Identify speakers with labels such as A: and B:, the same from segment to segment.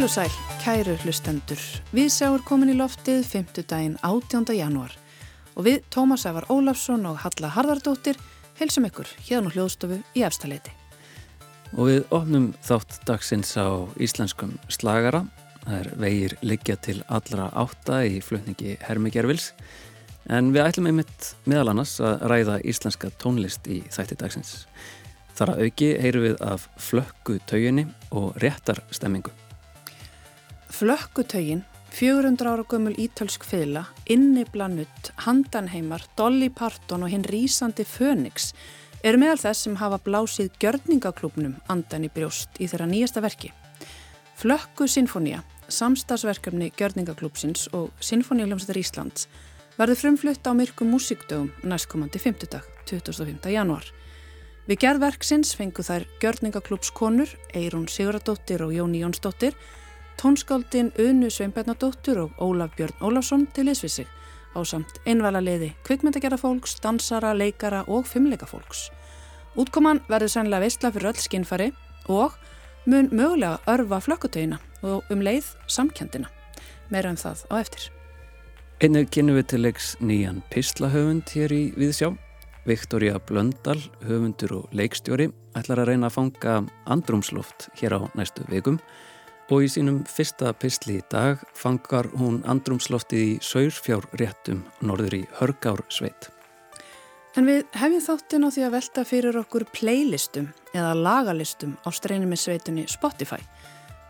A: Heil og sæl, kæru hlustendur. Við sjáum komin í loftið 5. daginn 18. janúar og við Tómas Ævar Ólafsson og Halla Harðardóttir heilsum ykkur hérna hljóðstofu í efstaleiti.
B: Og við opnum þátt dagsins á íslenskum slagara. Það er vegir liggja til allra átta í flutningi Hermi Gervils en við ætlum einmitt meðal annars að ræða íslenska tónlist í þætti dagsins. Þar að auki heyru við af flökku tauginni og réttar stemmingu.
A: Flökku taugin 400 ára gömul ítölsk fyrla, inniblanutt, handanheimar, Dolly Parton og hinn rýsandi Fönix eru meðal þess sem hafa blásið gjörningaklúpnum andan í brjóst í þeirra nýjasta verki. Flökku Sinfonía, samstagsverkefni gjörningaklúpsins og Sinfoníuljómsættar Íslands verður frumflutt á myrkum músikdögum næstkomandi 5. dag, 25. januar. Við gerðverksins fengu þær gjörningaklúpskonur, Eirún Siguradóttir og Jóni Jónsdóttir tónskáldin Unu Sveinbjarnadóttur og Ólaf Björn Ólafsson til liðsvið sig á samt einvala liði kvikmyndagjara fólks, dansara, leikara og fimmleika fólks. Útkoman verður sannlega veistla fyrir öll skinnfari og mun mögulega örfa flökkutögina og um leið samkjandina. Meira um það á eftir.
B: Einnig kynum við til leiks nýjan pislahöfund hér í Viðsjá. Viktoria Blöndal, höfundur og leikstjóri, ætlar að reyna að fanga andrumsloft hér á næstu vikum og í sínum fyrsta pistli í dag fangar hún andrumsloftið í Saurfjárréttum norður í Hörgársveit.
A: En við hefjum þáttin á því að velta fyrir okkur playlistum eða lagalistum á streyni með sveitunni Spotify.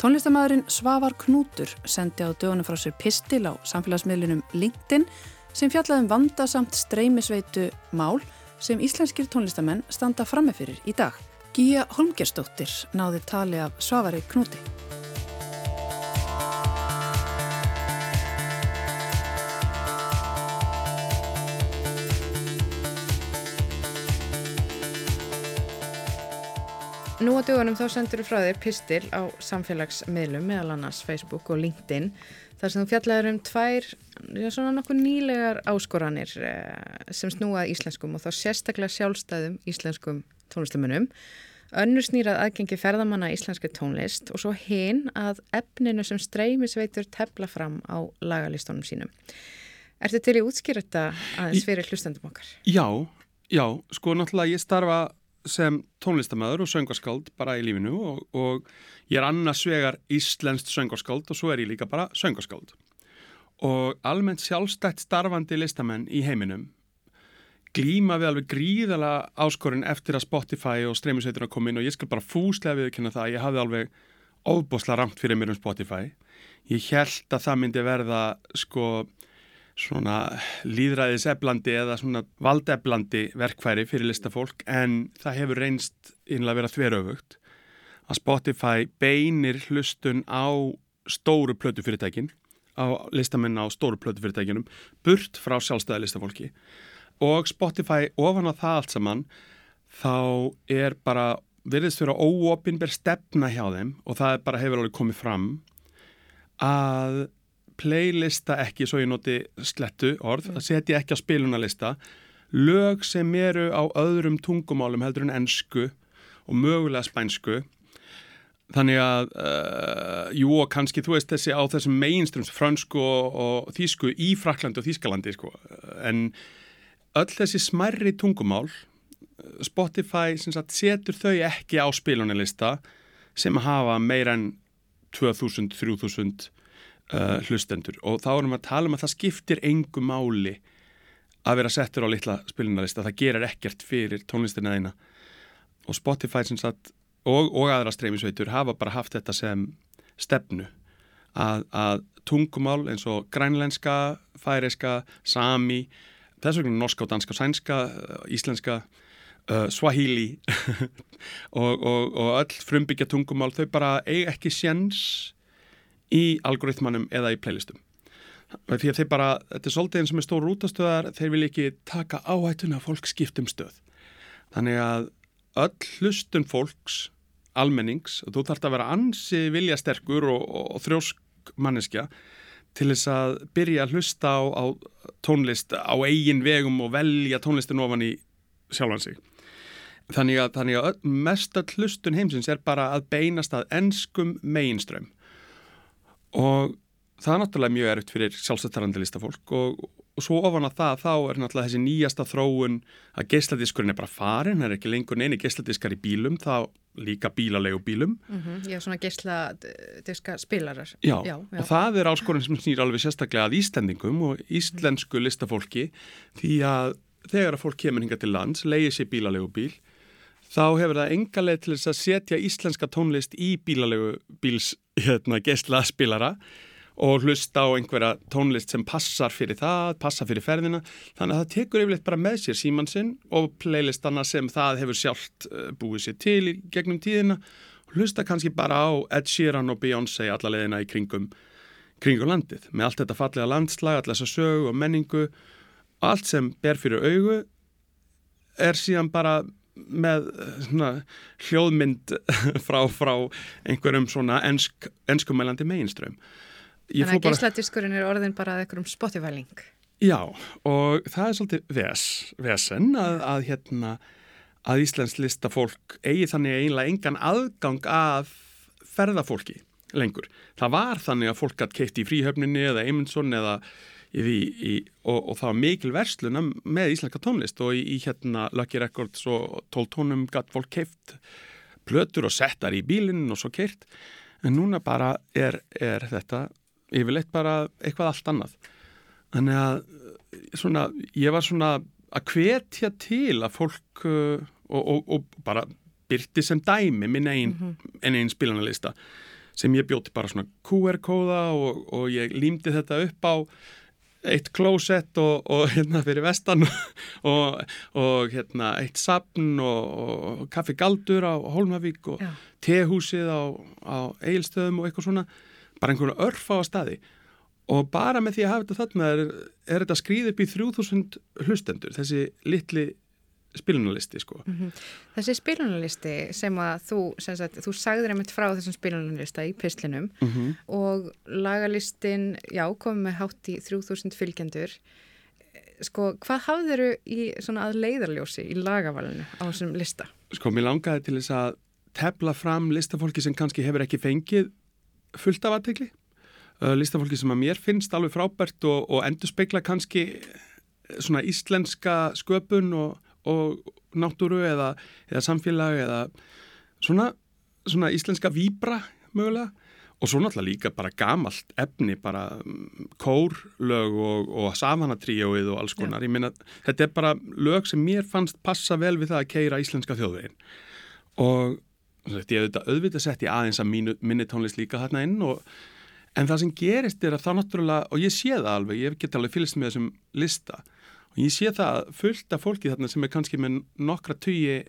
A: Tónlistamæðurinn Svavar Knútur sendi á dögunum frá sér pistil á samfélagsmiðlunum LinkedIn sem fjallaðum vandasamt streymisveitu mál sem íslenskir tónlistamenn standa frammefyrir í dag. Gíja Holmgerstóttir náði tali af Svavari Knúti. Nú á dögunum þá sendur þú frá þér pistil á samfélagsmiðlum meðal annars Facebook og LinkedIn þar sem þú fjallaður um tvær já, svona nokkuð nýlegar áskoranir eh, sem snúað íslenskum og þá sérstaklega sjálfstæðum íslenskum tónlistamunum önnur snýrað aðgengi ferðamanna íslenski tónlist og svo hinn að efninu sem streymisveitur tefla fram á lagalistónum sínum. Ertu til í útskýra þetta aðeins fyrir hlustendum okkar?
C: Já, já, sko náttúrulega ég starfa sem tónlistamöður og söngarskáld bara í lífinu og, og ég er annars vegar íslenskt söngarskáld og svo er ég líka bara söngarskáld og almennt sjálfstætt starfandi listamenn í heiminum glýma við alveg gríðala áskorinn eftir að Spotify og streymisveiturna kom inn og ég skal bara fúslega viðkynna það að ég hafði alveg óbúsla ramt fyrir mér um Spotify. Ég held að það myndi verða sko svona líðræðiseflandi eða svona valdeflandi verkfæri fyrir listafólk en það hefur reynst innlega verið að þverjöfugt að Spotify beinir hlustun á stóru plötu fyrirtækin á listamenn á stóru plötu fyrirtækinum burt frá sjálfstæði listafólki. Og Spotify ofan á það allt saman þá er bara verðist fyrir óopinber stefna hjá þeim og það bara hefur alveg komið fram að playlista ekki, svo ég noti slettu orð, að setja ekki á spilunarlista. Lög sem eru á öðrum tungumálum heldur en ennsku og mögulega spænsku. Þannig að uh, jú og kannski þú veist þessi á þessum mainstrums fransku og, og þýsku í Fraklandi og Þýskalandi sko. en öll þessi smærri tungumál Spotify sagt, setur þau ekki á spilunarlista sem hafa meir en 2000-3000 uh, hlustendur. Og þá erum við að tala um að það skiptir engu máli að vera settur á litla spilunarlista, það gerir ekkert fyrir tónlistina eina og Spotify sagt, og, og aðra streymisveitur hafa bara haft þetta sem stefnu. Að, að tungumál eins og grænlenska, færiska, sami, þess vegna norska og danska og sænska, íslenska, uh, swahili og, og, og öll frumbyggja tungumál þau bara eigi ekki sjens í algoritmanum eða í playlistum. Því að þeir bara, þetta er svolítið eins og með stóru rútastöðar, þeir vil ekki taka áhættuna að fólk skiptum stöð. Þannig að öll hlustun fólks, almennings, þú þarfst að vera ansi viljasterkur og, og, og þrjósk manneskja til þess að byrja að hlusta á, á tónlist á eigin vegum og velja tónlistin ofan í sjálfan sig. Þannig að, þannig að mest að hlustun heimsins er bara að beinast að ennskum meginströmm og það er náttúrulega mjög erfitt fyrir sjálfstættarandi listafólk og, og svo ofan að það þá er náttúrulega þessi nýjasta þróun að geisladiskurinn er bara farin, það er ekki lengur neini geisladiskar í bílum, þá líka bílalegu bílum.
A: Mm -hmm, já, svona geisladiska spilarar.
C: Já, já, já, og það er áskorun sem snýr alveg sérstaklega að Íslandingum og íslensku listafólki því að þegar að fólk kemur hinga til lands, leiði sér bílalegu bíl þá hefur það enga leið til þess að setja íslenska tónlist í bílalegu bíls hérna, geislaspilara og hlusta á einhverja tónlist sem passar fyrir það, passar fyrir ferðina. Þannig að það tekur yfirleitt bara með sér símansinn og playlistana sem það hefur sjálft eh, búið sér til í gegnum tíðina. Hlusta kannski bara á Ed Sheeran og Beyoncé alla leðina í kringum kringum landið með allt þetta fallega landslag, allar þessa sögu og menningu. Allt sem ber fyrir augu er síðan bara með svona, hljóðmynd frá, frá einhverjum svona ensk, enskumælandi meginström.
A: Þannig að geisladiskurinn er orðin bara eitthvað um Spotify-link.
C: Já, og það er svolítið ves, vesen að, að, hérna, að Íslands listafólk eigi þannig einlega engan aðgang að ferðafólki lengur. Það var þannig að fólk hatt keitt í fríhöfninni eða Eymundsson eða í, í, og, og það var mikil versluna með íslenska tónlist og í, hérna Lucky Records og 12 tónum gætt fólk keift plötur og settar í bílinn og svo keirt en núna bara er, er þetta yfirleitt bara eitthvað allt annað þannig að svona, ég var svona að hvetja til að fólk uh, og, og, og bara byrti sem dæmi minn einn mm -hmm. einn spilanalista sem ég bjóti bara svona QR-kóða og, og ég límdi þetta upp á eitt klósett og, og hérna fyrir vestan og, og hérna eitt sapn og, og kaffi galdur á Hólmavík og tehúsið á, á Eilstöðum og eitthvað svona. Bara einhverju örf á staði. Og bara með því að hafa þetta þarna er, er þetta skrýð upp í 3000 hlustendur þessi litli spilunarlisti sko. Mm -hmm.
A: Þessi spilunarlisti sem að þú, sem sagt, þú sagður einmitt frá þessum spilunarlista í pislinum mm -hmm. og lagalistin, já, komið með hátt í 3000 fylgjendur. Sko, hvað hafður í svona að leiðarljósi í lagavalinu á þessum lista?
C: Sko, mér langaði til þess að tefla fram listafólki sem kannski hefur ekki fengið fullt af aðtegli. Uh, listafólki sem að mér finnst alveg frábært og, og endur speikla kannski svona íslenska sköpun og og náttúru eða, eða samfélag eða svona, svona íslenska výbra mögulega og svo náttúrulega líka bara gamalt efni, bara mm, kórlög og, og safanatríóið og alls konar. Ja. Ég meina, þetta er bara lög sem mér fannst passa vel við það að keira íslenska þjóðveginn og þetta ég auðvitað auðvitað sett ég aðeins að mínu, minni tónlist líka þarna inn og en það sem gerist er að það náttúrulega, og ég sé það alveg, ég get alveg fylgst með þessum lista og ég sé það fullt af fólki þarna sem er kannski með nokkra tugi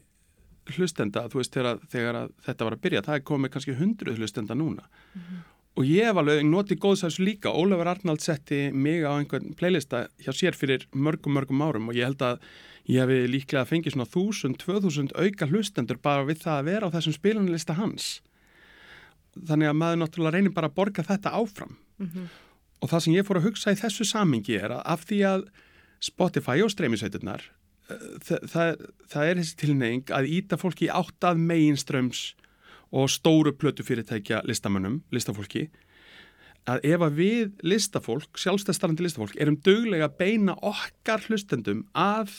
C: hlustenda, þú veist, þegar, þegar þetta var að byrja, það er komið kannski hundruð hlustenda núna mm -hmm. og ég hef alveg notið góðsæðs líka, Ólafur Arnald setti mig á einhvern playlista hjá sér fyrir mörgum, mörgum árum og ég held að ég hefi líklega fengið svona 1000-2000 auka hlustendur bara við það að vera á þessum spilunlista hans þannig að maður náttúrulega reynir bara að borga þetta áfram mm -hmm. og það sem ég fór að hugsa í þessu samingi er að af því að Spotify og streymisveiturnar eh, það, það, það er þessi tilneying að íta fólki átt að meginströms og stóru plötu fyrirtækja listamönnum, listafólki að ef að við listafólk, sjálfstæðstarandi listafólk erum döglega að beina okkar hlustendum að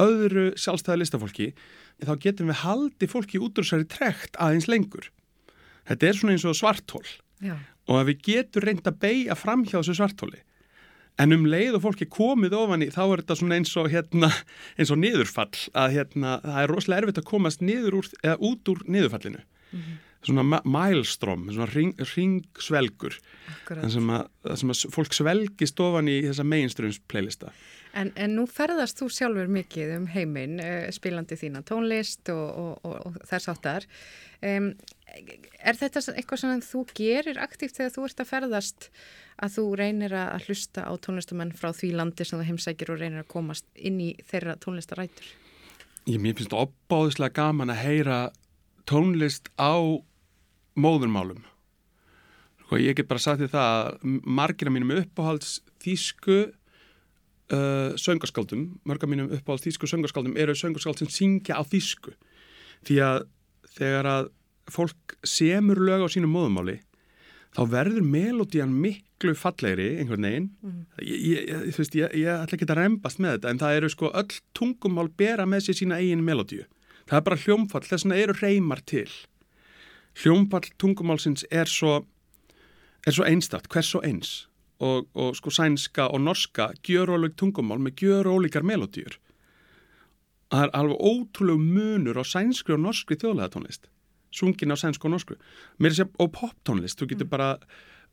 C: öðru sjálfstæða listafólki þá getum við haldi fólki út úr sér í trekt aðeins lengur. Þetta er svona eins og svartól Já. og að við getum reynd að beigja fram hjá þessu svartóli en um leið og fólki komið ofan í þá er þetta svona eins og hérna eins og niðurfall að hérna það er rosalega erfitt að komast niður úr eða út úr niðurfallinu. Mm -hmm. svona mælström, svona ring, ringsvelgur sem að, sem að fólk svelgist ofan í þessa mainströms playlista
A: En, en nú ferðast þú sjálfur mikið um heiminn, uh, spilandi þína tónlist og, og, og, og þess áttar. Um, er þetta eitthvað sem þú gerir aktíft þegar þú ert að ferðast að þú reynir að hlusta á tónlistamenn frá því landi sem þú heimsækir og reynir að komast inn í þeirra tónlistarætur?
C: Ég finnst það opbáðislega gaman að heyra tónlist á móðurmálum. Ég get bara sagt því það að margir af mínum uppáhalds þýsku uh, söngarskáldum, margir af mínum uppáhalds þýsku söngarskáldum eru söngarskáld sem syngja á þýsku. Því að þegar að fólk semur lög á sínum móðumáli þá verður melodían miklu fallegri einhvern veginn
A: Mm.
C: ég, ég, ég, veist, ég, ætla ekki að rembast með þetta en það eru sko öll tungumál bera með sér sína eigin melodíu það er bara hljómfall, þess vegna eru reymar til hljómfall tungumálsins er svo er svo einstakt, hvers svo eins og, og sko sænska og norska gjör ólík tungumál með gjör ólíkar melodíur það er alveg ótrúlegu munur á sænskri og norskri þjóðlega tónlist sungin á sænsku og norsku. Sér og poptónlist, þú getur bara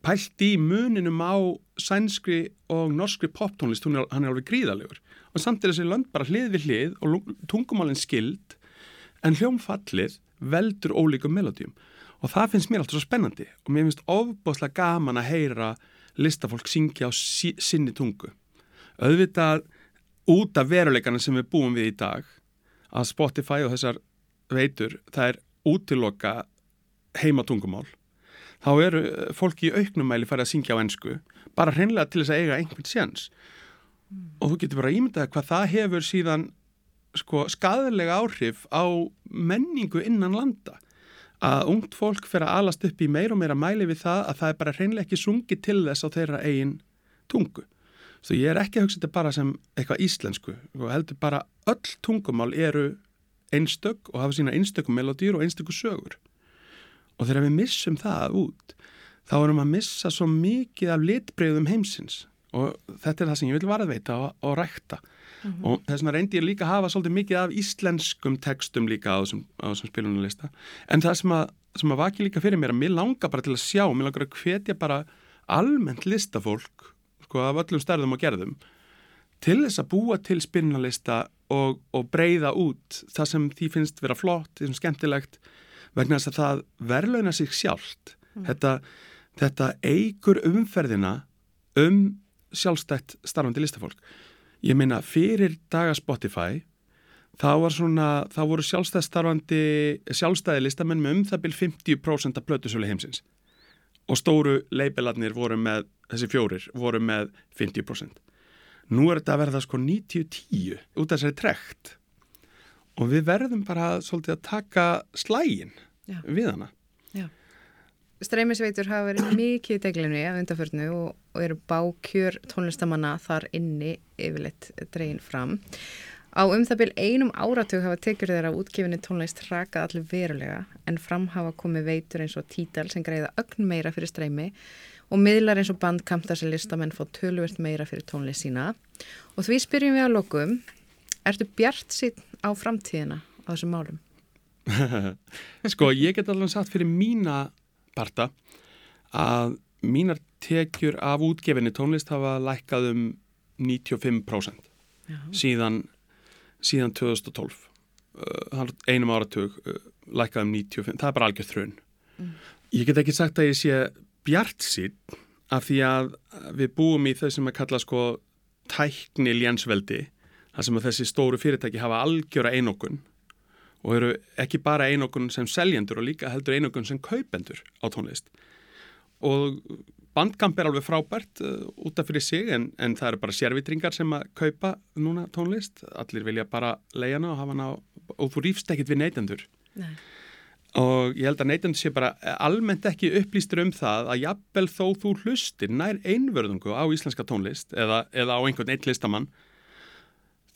C: pælt í muninum á sænskri og norskri poptónlist hann er alveg gríðalegur og samt er þessi lönd bara hlið við hlið og tungumálinn skild en hljómfallið veldur ólíkum melodíum og það finnst mér alltaf svo spennandi og mér finnst ofbáslega gaman að heyra listafólk syngja á sí, sinni tungu. Auðvitað út af veruleikana sem við búum við í dag að Spotify og þessar veitur það er útiloka heimatungumál þá eru fólki í auknumæli farið að syngja á ennsku bara hreinlega til þess að eiga einhvern séns. Mm. og þú getur bara ímyndaði hvað það hefur síðan sko, skadalega áhrif á menningu innan landa að ungt fólk fyrir að alast upp í meir og meira mæli við það að það er bara hreinlega ekki sungið til þess á þeirra eigin tungu. Svo ég er ekki að hugsa þetta bara sem eitthvað íslensku og heldur bara öll tungumál eru einstök og hafa sína einstökum melodýr og einstöku sögur. Og þegar við missum það út, þá erum að missa svo mikið af litbreyðum heimsins og þetta er það sem ég vil varðveita og, og rækta. Mm -hmm. og þess vegna reyndi ég líka að hafa svolítið mikið af íslenskum textum líka á þessum, þessum spilunarlista en það sem að, sem að vaki líka fyrir mér að mér langar bara til að sjá, mér langar að hvetja bara almennt listafólk sko af öllum stærðum og gerðum til þess að búa til spilunarlista og, og breyða út það sem því finnst vera flott, því sem skemmtilegt vegna þess að það verðlauna sig sjálft mm. þetta, þetta eigur umferðina um sjálfstætt starfandi listafólk Ég meina, fyrir daga Spotify, þá var svona, þá voru sjálfstæði listamenn með um það byrj 50% af blötusölu heimsins. Og stóru leibilarnir voru með, þessi fjórir, voru með 50%. Nú er þetta að verða sko 90-10 út af þessari trekt. Og við verðum bara svolítið að taka slægin Já. við hana.
A: Streymisveitur hafa verið mikið í deglinu af undarförnu og, og eru bákjör tónlistamanna þar inni yfirleitt dregin fram. Á um það byrj einum áratug hafa tekjur þeirra útgefinni tónlist rakað allir verulega en fram hafa komið veitur eins og títal sem greiða ögn meira fyrir streymi og miðlar eins og bandkamp þar sem listamenn fótt tölvört meira fyrir tónlist sína. Og því spyrjum við að lokum, ertu bjart sín á framtíðina á þessum málum?
C: sko, ég get alveg satt fyrir mína parta að mínar tekjur af útgefinni tónlist hafa lækkað um 95% Já. síðan síðan 2012 uh, einum áratug uh, lækkað um 95, það er bara algjör þrun mm. ég get ekki sagt að ég sé bjart sín af því að við búum í þau sem að kalla sko tækni lénsveldi þar sem að þessi stóru fyrirtæki hafa algjöra einokun og eru ekki bara einokun sem seljendur og líka heldur einokun sem kaupendur á tónlist. Og bandkamp er alveg frábært uh, út af fyrir sig en, en það eru bara sérvitringar sem að kaupa núna tónlist. Allir vilja bara leiðana og hafa hana og þú rýfst ekkit við neytendur. Nei. og ég held að neytendur sé bara almennt ekki upplýstur um það að jafnvel þó þú hlustir nær einverðungu á íslenska tónlist eða, eða á einhvern eitt listamann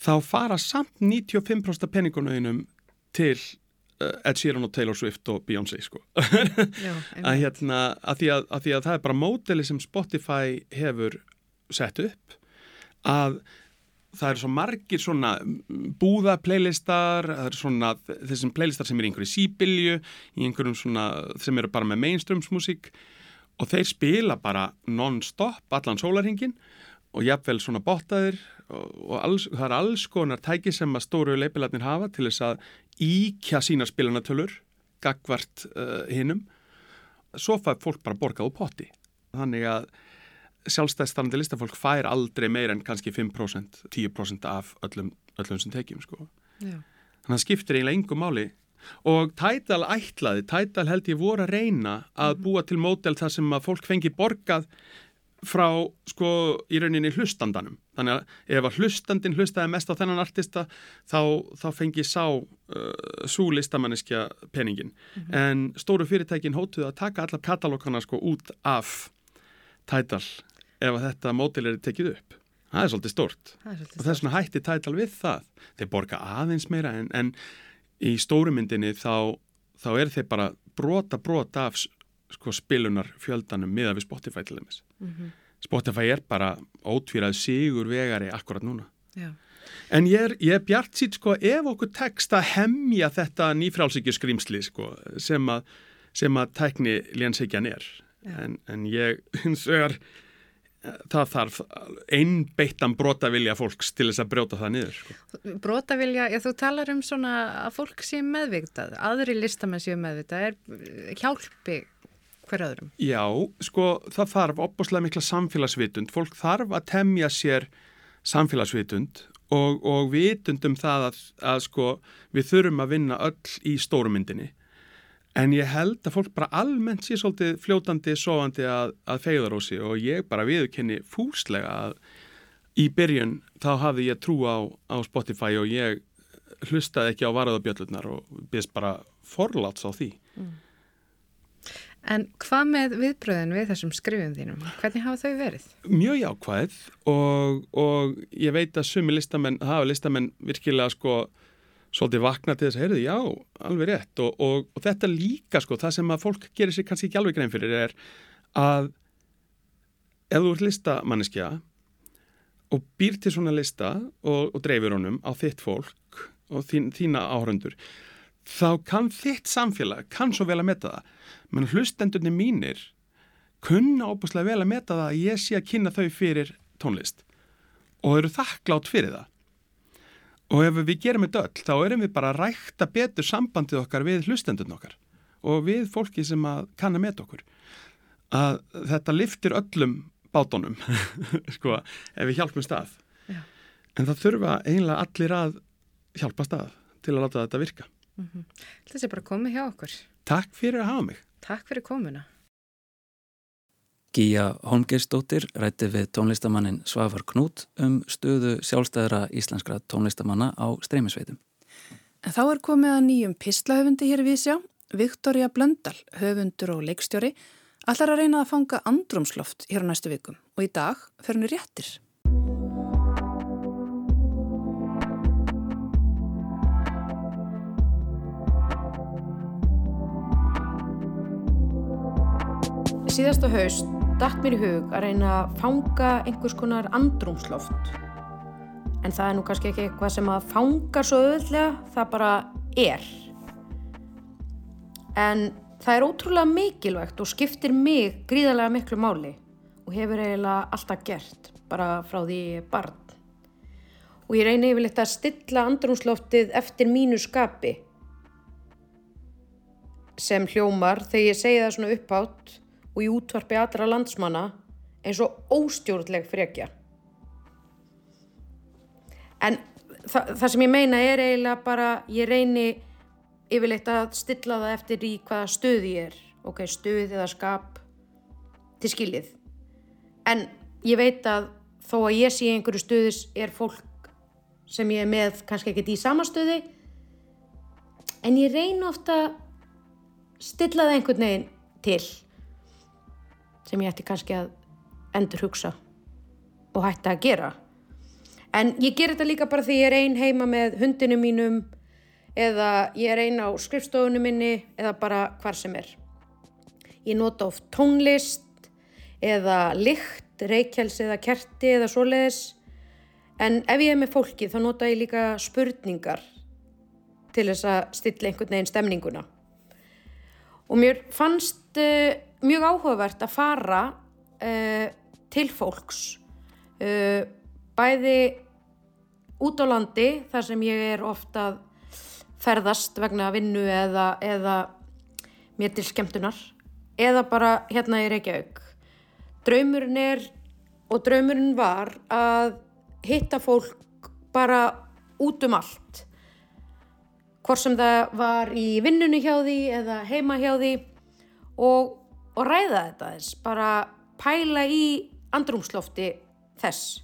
C: þá fara samt 95% penningunauðinum til uh, Ed Sheeran og Taylor Swift og Beyoncé sko. Já, að, hérna, að, því að, að því að það er bara móteli sem Spotify hefur sett upp að það eru svo margir svona búða playlistar, það eru svona þessum playlistar sem er í einhverju síbilju í einhverjum svona sem eru bara með mainstreamsmusík og þeir spila bara non-stop allan sólarhingin og jafnvel svona botaðir og, alls, það er alls konar tæki sem að stóru leipilarnir hafa til þess að íkja sína spilanatölur gagvart uh, hinnum svo fær fólk bara borgað úr potti þannig að sjálfstæðstarfandi listafólk fær aldrei meir en kannski 5% 10% af öllum, öllum sem tekjum sko. þannig að það skiptir eiginlega engum máli og Tædal ætlaði, Tædal held ég voru að reyna að mhm. búa til mótel þar sem að fólk fengi borgað frá sko í rauninni hlustandanum. Þannig að ef að hlustandin hlustaði mest á þennan artista þá, þá fengi sá uh, svo listamanniskja peningin mm -hmm. en stóru fyrirtækin hótuði að taka allar katalókana sko út af tætal ef að þetta mótil er tekið upp. Það er svolítið stort
D: Það er svolítið
C: og þess vegna hætti tætal við það. Þeir borga aðeins meira en, en í stórumyndinni þá, þá er þeir bara brota brota af sko, spilunar fjöldanum miða við Spotify til dæmis
D: Mhm.
C: Spotify er bara ótvíraði sigur vegari akkurat núna
D: Já.
C: en ég er, er bjart sýt sko ef okkur tekst að hemja þetta nýfrálsíkju skrýmsli sko sem að, sem að tækni lénsíkjan er en, en ég hins vegar það þarf einbeittan brota vilja fólks til þess að brjóta það niður sko.
D: Brota vilja, já þú talar um svona að fólk sé meðvitað, aðri listamenn séu meðvitað, er hjálpi hver öðrum?
C: Já, sko það þarf opbúslega mikla samfélagsvitund fólk þarf að temja sér samfélagsvitund og, og vitund um það að, að sko við þurfum að vinna öll í stórumyndinni en ég held að fólk bara almennt sé svolítið fljótandi, sofandi að, að feyðarósi og ég bara viðkenni fúslega að í byrjun þá hafði ég trú á, á Spotify og ég hlustaði ekki á varðabjöllurnar og byrst bara forláts á því.
D: En hvað með viðbröðin við þessum skrifum þínum? Hvernig hafa þau verið?
C: mjög jákvæð og, og ég veit að sumi listamenn hafa listamenn virkilega sko svolítið vakna til þess að heyrðu, já, alveg rétt og, og, og þetta líka sko, það sem að fólk gerir sér kannski ekki alveg grein fyrir er að ef þú ert listamanneskja og býr til svona lista og dreifir honum á þitt fólk og þín, þína áhörundur þá kann þitt samfélag kann svo vel að meta það. Menn hlustendurni mínir kunna óbúslega vel að meta það að ég sé að kynna þau fyrir tónlist. Og eru þakklátt fyrir það. Og ef við gerum þetta öll þá erum við bara að rækta betur sambandið okkar við hlustendurn okkar. Og við fólki sem að kann að meta okkur. Að þetta liftir öllum bátunum sko, ef við hjálpum stað
D: Já.
C: en það þurfa eiginlega allir að hjálpa stað til að láta þetta virka
D: Þessi bara komið hjá okkur.
C: Takk fyrir að hafa mig
D: Takk fyrir komuna.
B: Gíja Holmgeirsdóttir rætti við tónlistamannin Svavar Knút um stöðu sjálfstæðra íslenskra tónlistamanna á streymisveitum.
A: En þá er komið að nýjum pislahöfundi hér við sjá. Viktoria Blöndal, höfundur og leikstjóri, allar að reyna að fanga andrumsloft hér á næstu vikum og í dag fer henni réttir.
E: Síðasta haust datt mér í hug að reyna að fanga einhvers konar andrumsloft. En það er nú kannski ekki eitthvað sem að fangar svo auðvitað, það bara er. En það er ótrúlega mikilvægt og skiptir mig gríðarlega miklu máli og hefur eiginlega alltaf gert, bara frá því barn. Og ég reyni yfirleitt að stilla andrumsloftið eftir mínu skapi sem hljómar þegar ég segi það svona upphátt og í útvarpi allra landsmanna eins og óstjórnleg frekja. En þa það sem ég meina er eiginlega bara, ég reyni yfirleitt að stilla það eftir í hvaða stöð ég er. Ok, stöð eða skap til skiljið. En ég veit að þó að ég sé einhverju stöðis er fólk sem ég er með kannski ekkert í sama stöði en ég reyni ofta að stilla það einhvern veginn til sem ég ætti kannski að endur hugsa og hætti að gera. En ég ger þetta líka bara því ég er ein heima með hundinu mínum eða ég er ein á skrifstofunum minni eða bara hvar sem er. Ég nota oft tónlist eða lykt, reykjáls eða kerti eða svoleiðis. En ef ég er með fólki þá nota ég líka spurningar til þess að stilla einhvern veginn stemninguna. Og mér fannst uh, mjög áhugavert að fara uh, til fólks, uh, bæði út á landi þar sem ég er ofta að ferðast vegna vinnu eða, eða mér til skemmtunar, eða bara hérna í Reykjavík. Draumurinn er og draumurinn var að hitta fólk bara út um allt hvort sem það var í vinnunni hjá því eða heima hjá því og, og ræða þetta þess, bara pæla í andrumslofti þess.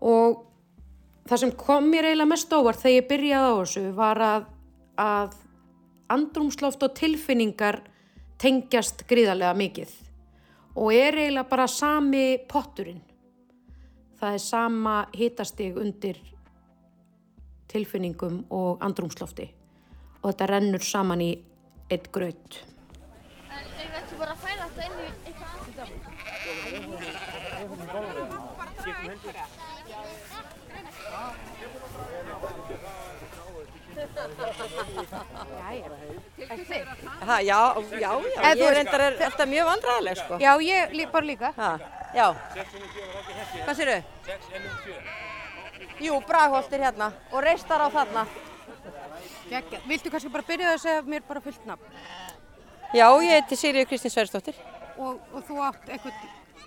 E: Og það sem kom mér eiginlega mest óvart þegar ég byrjaði á þessu var að, að andrumsloft og tilfinningar tengjast gríðarlega mikið og er eiginlega bara sami potturinn. Það er sama hitastig undir tilfinningum og andrumslofti og þetta rennur saman í eitt gröð.
F: Þeir ættu bara að færa þetta inn í eitthvað annað.
G: Ha, já, já, já, ég reyndar er alltaf mjög vandræðileg, sko.
H: Já, ég lí- bara líka.
G: Ha, já. Hvað sér þau? Jú, Bragholt er hérna og reistar á þarna.
H: Gekkja. Viltu kannski bara byrja að segja mér bara fullt nafn?
G: Já, ég heiti Sigriður Kristín Sverrisdóttir.
H: Og, og þú átt eitthvað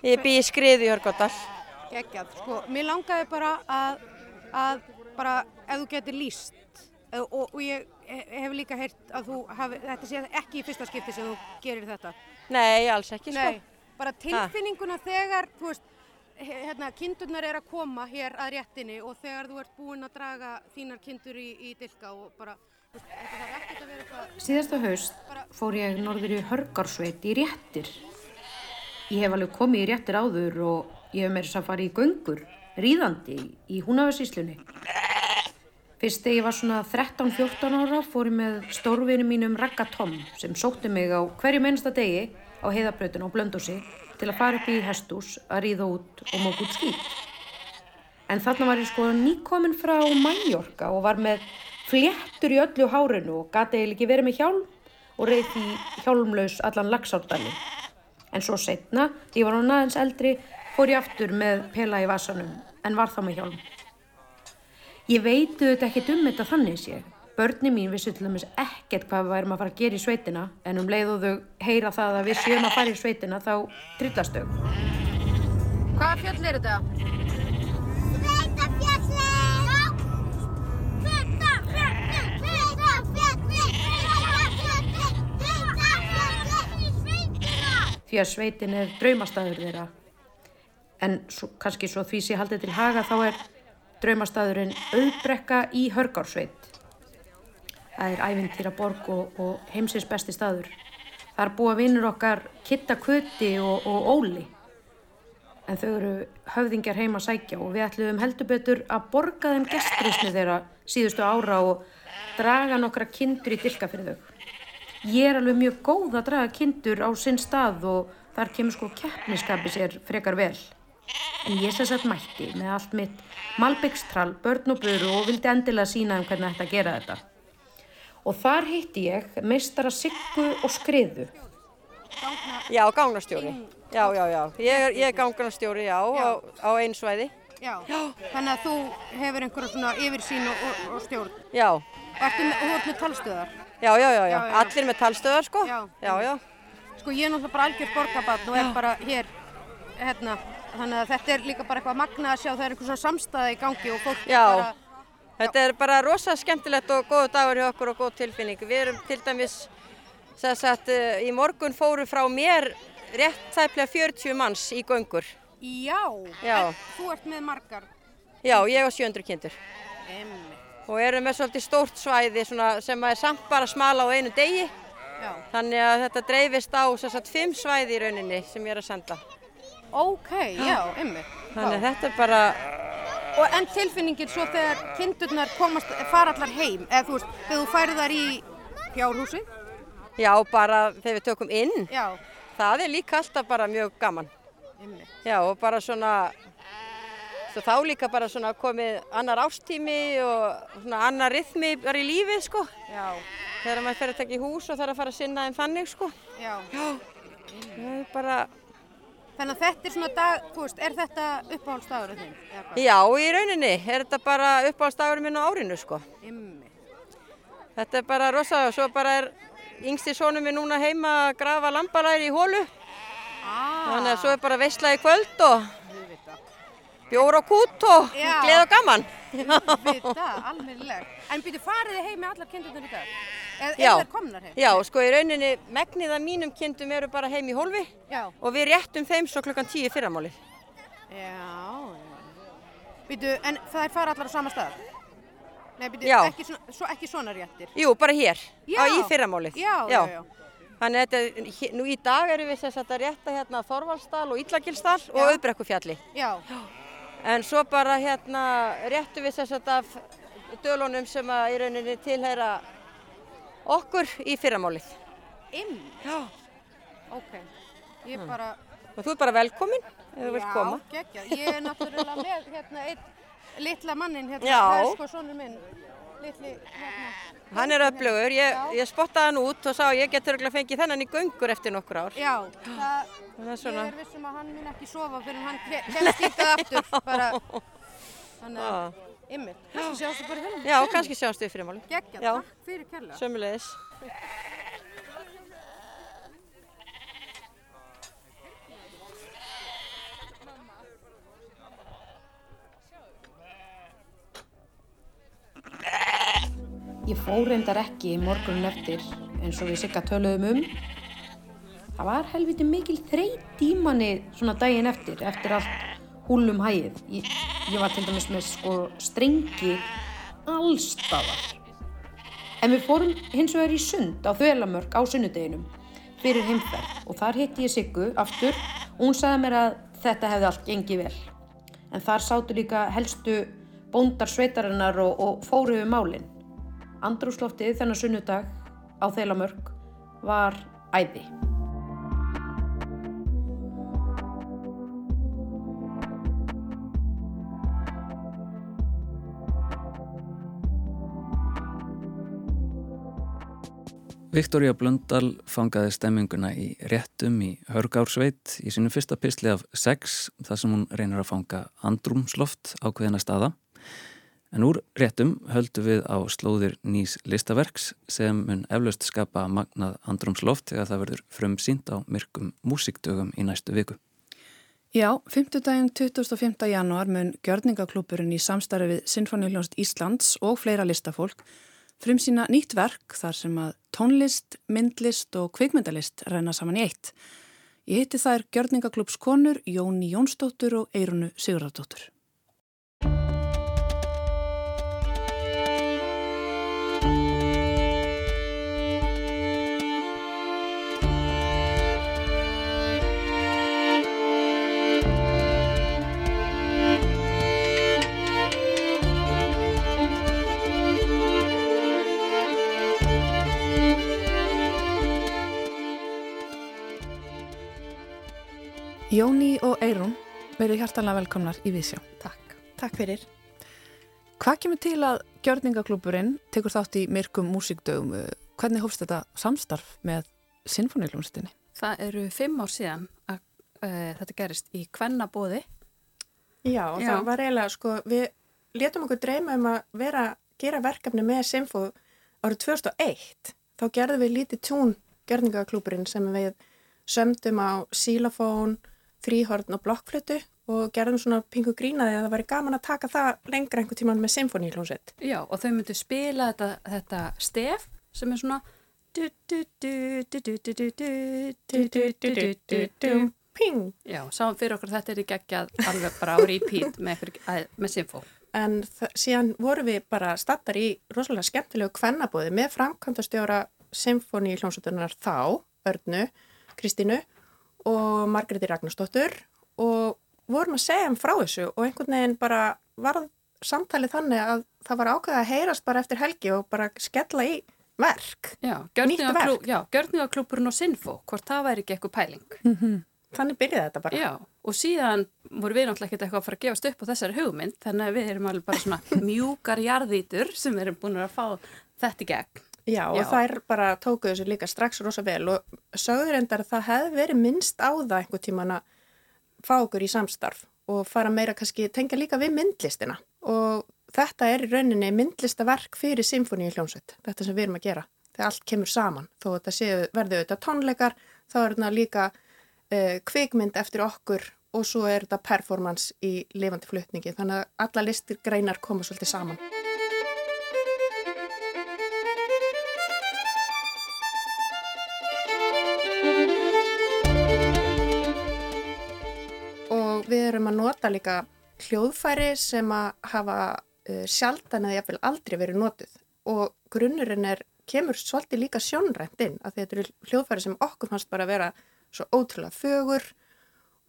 G: Ég bý í skriði í Hörgóttal.
H: Geggjað. Sko, mér langaði bara að, að bara, ef þú getur líst, og, og ég he- hef líka heyrt að þú hafi, þetta sé ekki í fyrsta skipti sem þú gerir þetta.
G: Nei, alls ekki, sko.
H: Nei, bara tilfinninguna þegar, þú veist, hérna, kindurnar er að koma hér að réttinni og þegar þú ert búinn að draga þínar kindur í, í dilka og bara, þú veist, þetta þarf ekkert að vera eitthvað...
E: Síðasta haust fór ég norður í Hörgarsveit í réttir. Ég hef alveg komið í réttir áður og ég hef meira þess að fara í göngur, ríðandi í Húnafjörnsíslunni. Fyrst þegar ég var svona 13-14 ára fór ég með stórvinu mínum Ragga Tom sem sótti mig á hverju mennsta degi á heiðabrautinu á Blöndósi til að fara upp í hestús að ríða út og mók út skýt. En þarna var ég sko nýkomin frá Mallorca og var með fléttur í öllu hárinu og gati eiginlega ekki verið með hjálm og því hjálmlaus allan lagsárdalinn. En svo setna, ég var hún aðeins eldri, fór ég aftur með pela í vasanum en var þá með hjálm. Ég veit auðvitað ekkert um þetta þannig sé. Börni mín vissu til dæmis ekkert hvað við værum að fara að gera í sveitina en um leið og þau heyra það að við séum að fara í sveitina þá trillast þau.
H: Hvaða fjöll er þetta?
E: því að sveitin er draumastæður þeirra. En svo, kannski svo því sé haldið til haga þá er draumastæðurinn auðbrekka í Hörgársveit. Það er ævintýra borg og, og heimsins besti staður. Það er búa vinnur okkar Kitta Kuti og, og Óli. En þau eru höfðingjar heima að sækja og við ætluðum heldur betur að borga þeim gestrisni þeirra síðustu ára og draga nokkra kindur í dilka fyrir þau. Ég er alveg mjög góð að draga kindur á sinn stað og þar kemur sko keppniskapi sér frekar vel. En ég sem sagt mætti með allt mitt malbyggstrall, börn og böru og vildi endilega sína um hvernig þetta að gera þetta. Og þar hitti ég meistara Siggu og Skriðu.
G: Já, gangnastjóri. Já, já, já. Ég er, ég er gangnastjóri, já, á, á einu svæði.
H: Já. Þannig að þú hefur einhverja svona yfirsýn og, og, og stjórn.
G: Já,
H: Ertu með, þú ert með talstöðar.
G: já, já, já, já.
H: Já, já.
G: Allir með talstöðar, sko.
H: Já.
G: Já, já.
H: Sko ég er náttúrulega bara algjör borgarbarn og er bara hér, hérna, þannig að þetta er líka bara eitthvað magna að sjá það er einhver svona samstæða í gangi og fólk
G: Já.
H: bara,
G: Þetta er bara rosa skemmtilegt og góð dagur hjá okkur og góð tilfinning. Við erum til dæmis, sem sagt, eh, í morgun fóru frá mér rétt tæplega 40 manns í göngur.
H: já,
G: Já.
H: en þú ert með margar.
G: Já, ég og 700 kindur.
H: Emmi.
G: Og erum með svolítið stórt svæði sem er samt bara smala á einu degi.
H: Já.
G: Þannig að þetta dreifist á sem sagt, fimm svæði í rauninni sem ég er að senda.
H: Ok, já, emmi.
G: Þannig að þetta er bara,
H: Og en tilfinningin svo þegar kindurnar komast, fara allar heim, eða þú veist, þegar þú færið þar í fjárhúsi,
G: já, bara þegar við tökum inn,
H: já,
G: það er líka alltaf bara mjög gaman.
H: emmi.
G: Já, og bara svona, svo þá líka bara svona komið annar ástími og svona annar rithmi bara í lífið, sko.
H: Já,
G: Þegar maður fer að taka í hús og þarf að fara að sinna þeim þannig, sko.
H: já.
G: Það er bara,
H: Þannig að þetta er svona dag, þú veist, er þetta uppáhaldsdagurinn þinn?
G: já, í rauninni er þetta bara uppáhaldsdagurinn minn á árinu, sko.
H: Emmi.
G: Þetta er bara rosa og svo bara er yngsti sónum minn núna heima að grafa lambalæri í hólu.
H: Ah,
G: Þannig að svo er bara veisla í kvöld og bjór og kút og gleð og gaman.
H: vita, almennileg. En byrju, farið þið heim með allar kindurnar í dag? Eða
G: Já. Já, sko í rauninni megnið af mínum kindum eru bara heim í hólfi
H: Já.
G: og við réttum þeim svo klukkan tíu fyrramálið.
H: Já, býtu, en það er fara allar á sama stað? Nei,
G: Já.
H: ekki svo, ekki svona réttir?
G: Jú, bara hér,
H: Já.
G: á í fyrramálið.
H: Já, já, já.
G: Þannig að þetta, nú í dag erum við þess að þetta rétta hérna Þorvaldsdal og Íllagilsdal og
H: Já.
G: Auðbrekkufjalli.
H: Já,
G: En svo bara hérna réttum við þess að af dölunum sem að í rauninni tilheyra okkur í fyrramálið.
H: inn,
G: Já.
H: ok. Ég bara,
G: Og þú er bara velkomin ef þú vilt koma.
H: já, geggja. Ég er náttúrulega með hérna einn litla mannin hérna. Það er sko sonur minn, litli, hérna.
G: Hann er öflugur, ég, ég spottaði hann út og sá að ég getur örugglega fengið þennan í göngur eftir nokkur ár.
H: Já, það,
G: Það er
H: ég
G: svona,
H: er vissum að hann mun ekki sofa fyrir hann ke- kemst hítið aftur, bara, þannig að,
G: Já.
H: ymmið, kannski sjástu bara hérna.
G: já, kannski sjáumst við fyrir.
H: Geggja,
G: Já.
H: takk fyrir kærlega.
G: Sömulegis.
E: Ég fór reyndar ekki morgunin eftir eins og við sigga töluðum um. Það var helviti mikil þreyt í manni svona daginn eftir, eftir allt húlum hægið. Ég, ég var til dæmis með sko strengi allstaðar. En við fórum hins vegar í sund á Þvelamörk á sunnudeginum fyrir heimferð og þar hitti ég Siggu aftur og hún sagði mér að þetta hefði allt gengið vel. En þar sátu líka helstu bóndar sveitarinnar og, og fóru við málinn. Andrúsloftið þennan sunnudag á Þeilamörk var æði.
B: Viktoria Blöndal fangaði stemminguna í réttum í Hörgársveit í sinu fyrsta pisli af sex þar sem hún reynir að fanga andrumsloft ákveðina staða. En úr réttum höldu við á slóðir nýs listaverks sem mun eflaust skapa magnað andrumsloft þegar það verður frumsýnt á myrkum músikdögum í næstu viku.
A: Já, 5. daginn 25. janúar mun gjörningaklúpurinn í samstarfi við Sinfoníuljónst Íslands og fleira listafólk frumsýna nýtt verk þar sem að tónlist, myndlist og kvikmyndalist renna saman í eitt. Ég hitti þær gjörningaklúps konur Jóni Jónsdóttur og Eirunu Sigurðardóttur. Jóni og Eirun verið hjartalega velkomnar í Vísjá.
I: Takk. Takk fyrir.
A: Hvað kemur til að gjörningaklúpurinn tekur þátt í myrkum músikdögum? Hvernig hófst þetta samstarf með Sinfoníuljónstinni?
I: Það eru fimm ár síðan að uh, þetta gerist í kvennabóði.
J: Já, og
I: Já.
J: það var eiginlega, sko, við letum okkur dreyma um að vera, gera verkefni með Simfo árið 2001. Þá gerðum við lítið tún gerningaklúburinn sem við sömdum á sílafón, þrýhorn og blokkflötu og gerðum svona pingu grínaði að það væri gaman að taka það lengra einhver tíman með symfóníljónsett.
I: Já og þau myndu spila þetta, þetta stef sem er svona
J: ping.
I: Já, sáum fyrir okkur þetta er í geggjað alveg bara á repeat með, með symfó.
J: En síðan vorum við bara stattar í rosalega skemmtilegu kvennabóði með framkvæmtastjóra symfóníljónsettunar þá, Örnu, Kristínu og Margréti Ragnarsdóttur og vorum að segja um frá þessu og einhvern veginn bara var samtalið þannig að það var ákveðið að heyrast bara eftir helgi og bara skella í verk.
I: Já,
J: Nýtt verk.
I: gjörningaklúburinn og Sinfo, hvort það væri ekki eitthvað pæling.
J: Þannig byrjaði þetta bara.
I: Já, og síðan voru við náttúrulega ekkert eitthvað að fara að gefast upp á þessari hugmynd, þannig að við erum alveg bara svona mjúkar jarðítur sem erum búin að fá þetta í gegn.
J: Já, og
I: Já.
J: þær bara tókuðu þessu líka strax rosa vel og sögður endar að það hefði verið minnst á það einhver tíman að fá okkur í samstarf og fara meira kannski tengja líka við myndlistina og þetta er í rauninni myndlistaverk fyrir symfóníu hljómsveit, þetta sem við erum að gera þegar allt kemur saman, þó að þetta séu, verði auðvitað tónleikar, þá er þetta líka uh, kvikmynd eftir okkur og svo er þetta performance í lifandi flutningi, þannig að alla listir greinar koma svolítið saman. Nota líka hljóðfæri sem að hafa uh, sjaldan eða jafnvel aldrei verið notið og grunnurinn er, kemur svolítið líka sjónrænt inn að þetta eru hljóðfæri sem okkur fannst bara vera svo ótrúlega fögur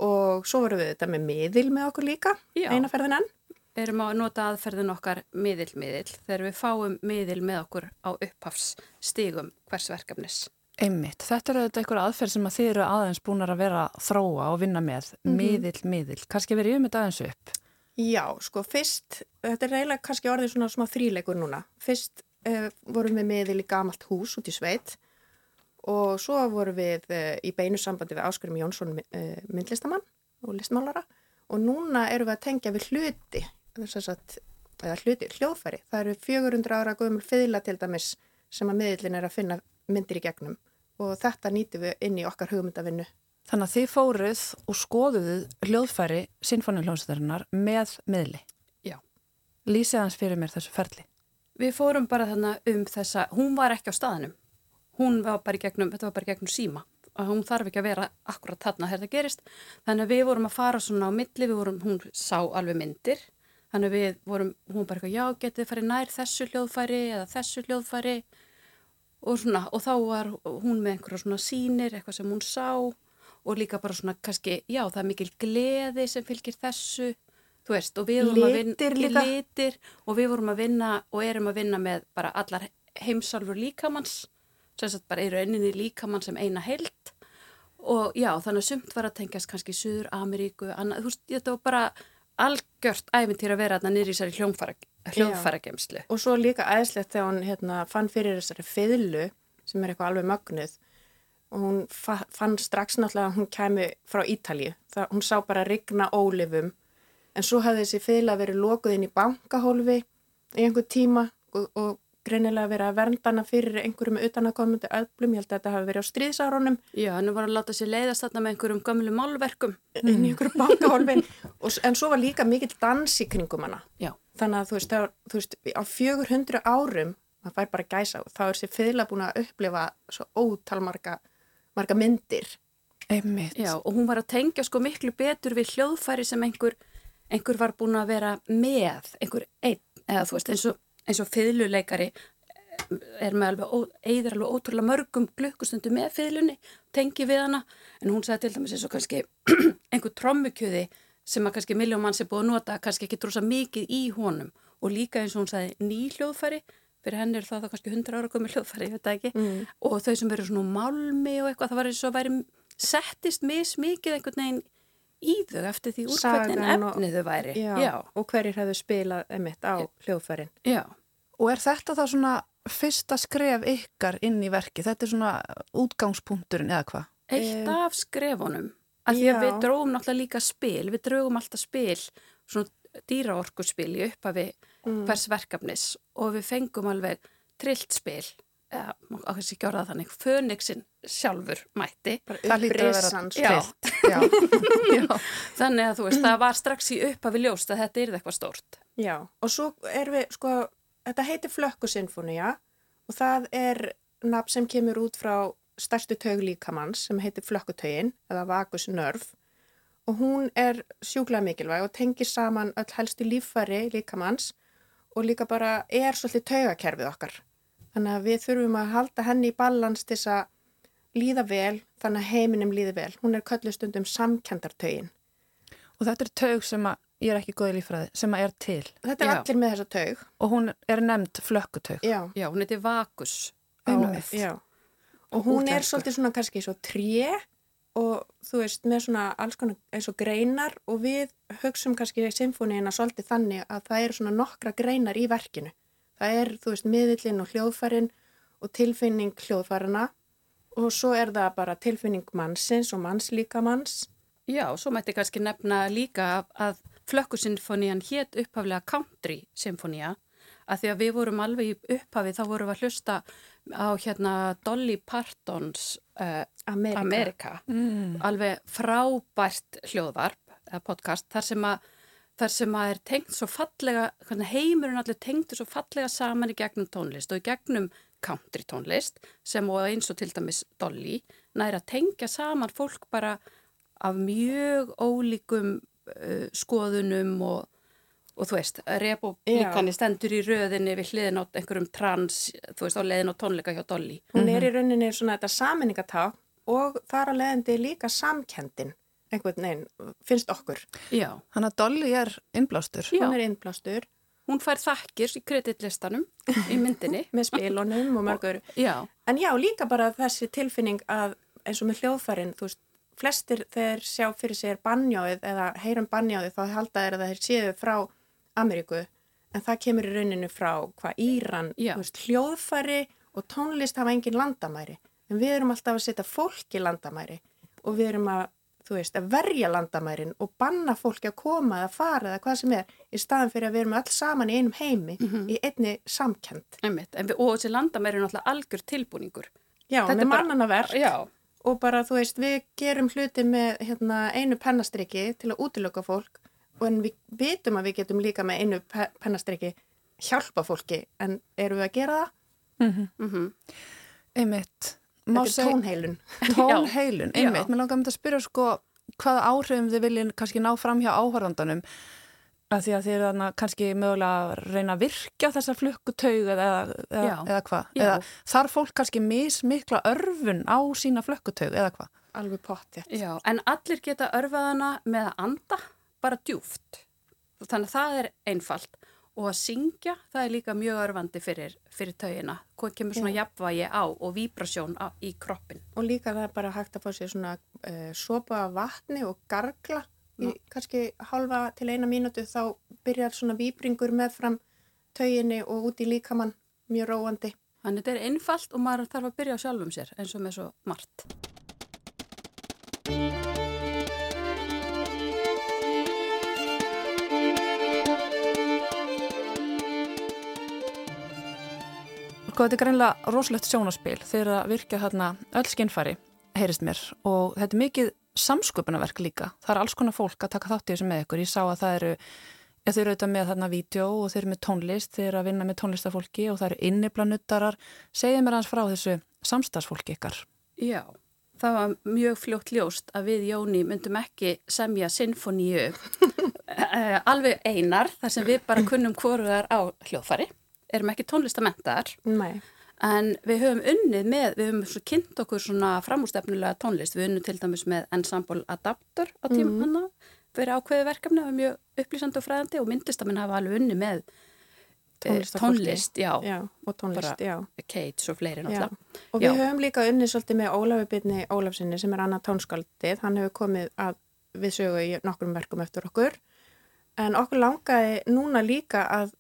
J: og svo vorum við þetta með miðil með okkur líka,
I: Já.
J: einaferðin enn.
I: Við erum að nota aðferðin okkar miðil-miðil þegar við fáum miðil með okkur á upphafsstigum hvers verkefnis.
A: Einmitt, þetta eru þetta einhver aðferð sem að þið eru aðeins búinar að vera þróa og vinna með, miðill, miðill. Kannski verið um þetta aðeins upp.
J: Já, sko fyrst, þetta er eiginlega kannski orðið svona smá þríleikur núna. Fyrst uh, vorum við miðil í gamalt hús út í sveit og svo vorum við uh, í beinu sambandi við Áskarum Jónsson uh, myndlistamann og listmálara og núna erum við að tengja við hluti, þess að, eða hluti, hljóðfæri. Það eru 400 ára gömul fiðla til dæmis sem að miðlinn er að finna myndir í gegnum og þetta nýtum við inn í okkar hugmyndavinnu.
A: Þannig að þið fóruð og skoðuðuð hljóðfæri sinfónihljóðsæðarinnar með miðli.
I: Já.
A: Lýsið hans fyrir mér þessu ferli.
I: Við fórum bara þannig um þessa, hún var ekki á staðinum. Hún var bara í gegnum, þetta var bara í gegnum síma. Og hún þarf ekki að vera akkurat þarna þegar það gerist. Þannig að við vorum að fara svona á milli, við vorum, hún sá alveg myndir. Þannig að við vorum, hún bara eitthvað, já, getið þið farið nær þessu hljóðfæri eða þessu hljóðfæri og svona, og þá var hún með einhverja svona sínir, eitthvað sem hún sá. Og líka bara svona kannski, já, það er mikil gleði sem fylgir þessu, þú veist, og við vorum að vinna,
J: Litir
I: litir, og við vorum að vinna og erum að vinna með bara allar heimsálfur líkamanns, sem sagt bara í rauninni líkamann sem eina held og já, þannig að sumt var að tengjast kannski Suður Ameríku, annað, þú veist, þetta var bara algjört æfintýr að vera þarna niður í þessari hljómfæra, hljóðfæragemslu.
J: Og svo líka æðislegt þegar hún hérna, fann fyrir þessari fiðlu sem er eitthvað alveg mögnuð og hún fa fann strax náttúrulega að hún kemi frá Ítalju. Það, hún sá bara rigna ólifum en svo hafði þessi fiðla verið lokuð inn í bankahólfi í einhver tíma og, og greinilega verið að vernda hana fyrir einhverjum utanakomandi öllum. Ég held að þetta hafi verið á stríðsárunum
I: Já, hann var að láta sér leiðast þarna með einhverjum gömlu málverkum.
J: inn í einhverju bankahólfi og, s- en svo var líka mikill dans í kringum hana.
I: Já.
J: Þannig að þú veist, það, var- þú veist á 400 árum, maður fær bara gæsa og þá er þessi fiðla búin að upplifa svo ótal marga, marga myndir.
A: Einmitt.
I: Já, og hún var að tengja sko miklu betur við hljóðfæri sem einhver, einhver var búin að vera með, einhver einn, eða þú veist, eins og, eins og fiðluleikari er með alveg, eyðir alveg ótrúlega mörgum glukkustundu með fiðlunni, tengi við hana, en hún sagði til dæmis eins og kannski einhver trommukjöði sem að kannski miljón manns er búið að nota, kannski ekki drosa mikið í honum. Og líka eins og hún sagði ný hljóðfæri, fyrir henni er það þá kannski 100 ára komið hljóðfæri, ég veit það ekki,
J: Mm.
I: og þau sem verður svona málmi og eitthvað, það var eins og væri settist mismikið einhvern veginn í þau eftir því úr hvernig efnið þau væri.
J: Já,
I: Já,
J: og hverjir hefðu spilað emitt á hljóðfærin.
I: já.
A: Og er þetta þá svona fyrsta skref ykkar inn í verki? Þetta er svona útgangspunkturinn eða hvað?
I: Eitt
J: Eh,
I: af skrefunum, að því að við drógum náttúrulega líka spil, við drógum alltaf spil, svona dýraorkuspil í upphafi
J: Mm.
I: hvers verkefnis og við fengum alveg trillt spil, á þessi orðað þannig, fönixin sjálfur mætti.
A: Það hlýtur að vera
I: Já.
A: trillt. Já. Já.
I: Þannig að þú veist, það var strax í upphafi ljóst að þetta er eitthvað stórt.
J: Já, og svo er við, sko, þetta heitir Flökkusinfónia og það er nafn sem kemur út frá stærstu taug líkamanns sem heitir Flökkutögin eða Vagus Nörf og hún er sjúklega mikilvæg og tengir saman öll helstu líffæri líkamanns og líka bara er svolítið taugakerfið okkar. Þannig að við þurfum að halda henni í balans til þess að líða vel, þannig að heiminum líði vel. Hún er köllu stundum samkendartögin.
A: Og þetta er taug sem að, ég er ekki góð í lífræði, sem að er til.
J: Þetta er
I: Já.
J: allir með þessa taug.
A: Og hún er nefnd flökkutaug.
J: Já.
I: Já, hún heiti Vakus.
A: Einmitt.
J: já. og hún er
I: Útlensku.
J: svolítið svona kannski svo tré og þú veist með svona alls konar eins og greinar og við hugsum kannski symfóníina svolítið þannig að það eru svona nokkra greinar í verkinu það er þú veist miðillin og hljóðfærin og tilfinning hljóðfærina og svo er það bara tilfinning mannsins og mannslíka manns
I: Já, svo mætti kannski nefna líka að, að Flökkusinfonían hétt upphaflega Country Sinfonia að því að við vorum alveg í upphafi þá vorum við að hlusta á hérna Dolly Partons uh,
J: Amerika,
I: Amerika.
A: Mm.
I: Alveg frábært hljóðvarp eða podcast þar sem að þar sem að er tengt svo fallega, hvernig heimurinn allir tengtur svo fallega saman í gegnum tónlist og í gegnum country tónlist sem og eins og til dæmis Dolly næri að tengja saman fólk bara af mjög ólíkum uh, skoðunum og, og þú veist, republikani stendur í röðinni við hliðin á einhverjum trans, þú veist, á leiðin á tónleika hjá Dolly.
J: Hún er í rauninni svona þetta saminningatá og þar að leiðandi líka samkendin einhvern veginn, finnst okkur.
I: Já.
A: Þannig að Dolly er innblástur.
I: Já.
J: Hún er innblástur.
I: Hún fær þakkir í kreditlistanum í myndinni.
J: með spilunum og mörgur.
I: Já.
J: En já, líka bara þessi tilfinning að eins og með hljóðfærin, þú veist, flestir þeir sjá fyrir sér bannjáið eða heyrum bannjáið þá halda þeir að þeir séu frá Ameríku en það kemur í rauninu frá hvað Íran, þú veist, hljóðfæri og tónlist hafa engin landamæri en við erum alltaf að setja fólk í landamæri og við erum að, þú veist, að verja landamærin og banna fólki að koma eða fara eða hvað sem er í staðan fyrir að við erum öll saman í einum heimi í einni samkend.
I: Einmitt, en við, og þessi landamæri er náttúrulega algjör tilbúningur.
J: Já,
I: Þetta
J: með
I: er bara-
J: mannana verk.
I: Já.
J: og bara þú veist við gerum hluti með hérna, einu pennastriki til að útilöka fólk og en við vitum að við getum líka með einu pe pennastriki hjálpa fólki en eru við að gera það?
A: Mm -hmm. Einmitt.
J: Þetta er tónheilun.
A: Tónheilun, einmitt. Mér langar að mynda að spyrja sko hvaða áhrifum þið viljið kannski ná fram hjá áhörðandanum að því að þið eru kannski mögulega að reyna að virkja þessa flökkutaug eða, eða, eða hvað? Eða þarf fólk kannski mismikla örfun á sína flökkutaug eða hvað?
J: Alveg pottið.
I: Já, en allir geta örfaðana með að anda bara djúft. Þannig að það er einfalt. Og að syngja, það er líka mjög örfandi fyrir, fyrir taugina. Hvað kemur svona jafnvægi á og víbrasjón á, í kroppin.
J: Og líka það er bara hægt að fá sér svona uh, sopa vatni og gargla í kannski halva til eina mínútu þá byrjar svona víbringur með fram tauginni og út í líkamann mjög róandi.
I: Þannig þetta er einfalt og maður þarf að byrja á sjálfum sér eins og með svo margt.
A: Sko þetta er greinlega rosalegt sjónaspil þegar að virka þarna öll skinnfæri, heyrist mér og þetta er mikið samsköpunarverk líka. Það er alls konar fólk að taka þátt í þessu með ykkur. Ég sá að það eru, þau eru auðvitað með þarna vídeo og þau eru með tónlist, þau eru að vinna með tónlistafólki og það eru inniplanuttarar. Segið mér hans frá þessu samstagsfólki ykkar.
I: Já, það var mjög fljótt ljóst að við Jóni myndum ekki semja sinfoníu eh, alveg einar þar sem við bara kunnum hvoruðar á hljóðfari, erum ekki tónlistamentaðar
J: Nei.
I: en við höfum unnið með, við höfum kynnt okkur svona framústefnulega tónlist, við unnum til dæmis með Ensemble Adapter á tíma
J: Mhm.
I: hana, fyrir ákveði verkefni, það var mjög upplýsandi og fræðandi og myndlistamenn hafa alveg unnið með eh,
J: Tónlistarfólki.
I: tónlist, já,
J: Já, og tónlist,
I: bara
J: já.
I: Kates og fleiri náttúrulega.
J: Og við höfum líka unnið svolítið með Ólafi Byrni Ólafsinni sem er annað tónskaldið. Hann hefur komið að við sögu í nokkrum verkum eftir okkur. En okkur langaði núna líka að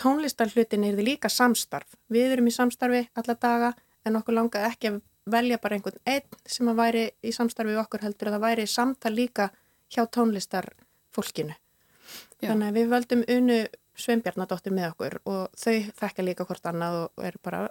J: tónlistarhlutin er því líka samstarf. Við erum í samstarfi alla daga en okkur langaði ekki að velja bara einhvern einn sem að væri í samstarfi við okkur heldur að það væri samtal líka hjá tónlistarfólkinu.
I: Já.
J: Þannig að við völdum unu Sveinbjarnadóttir með okkur og þau þekka líka hvort annað og eru bara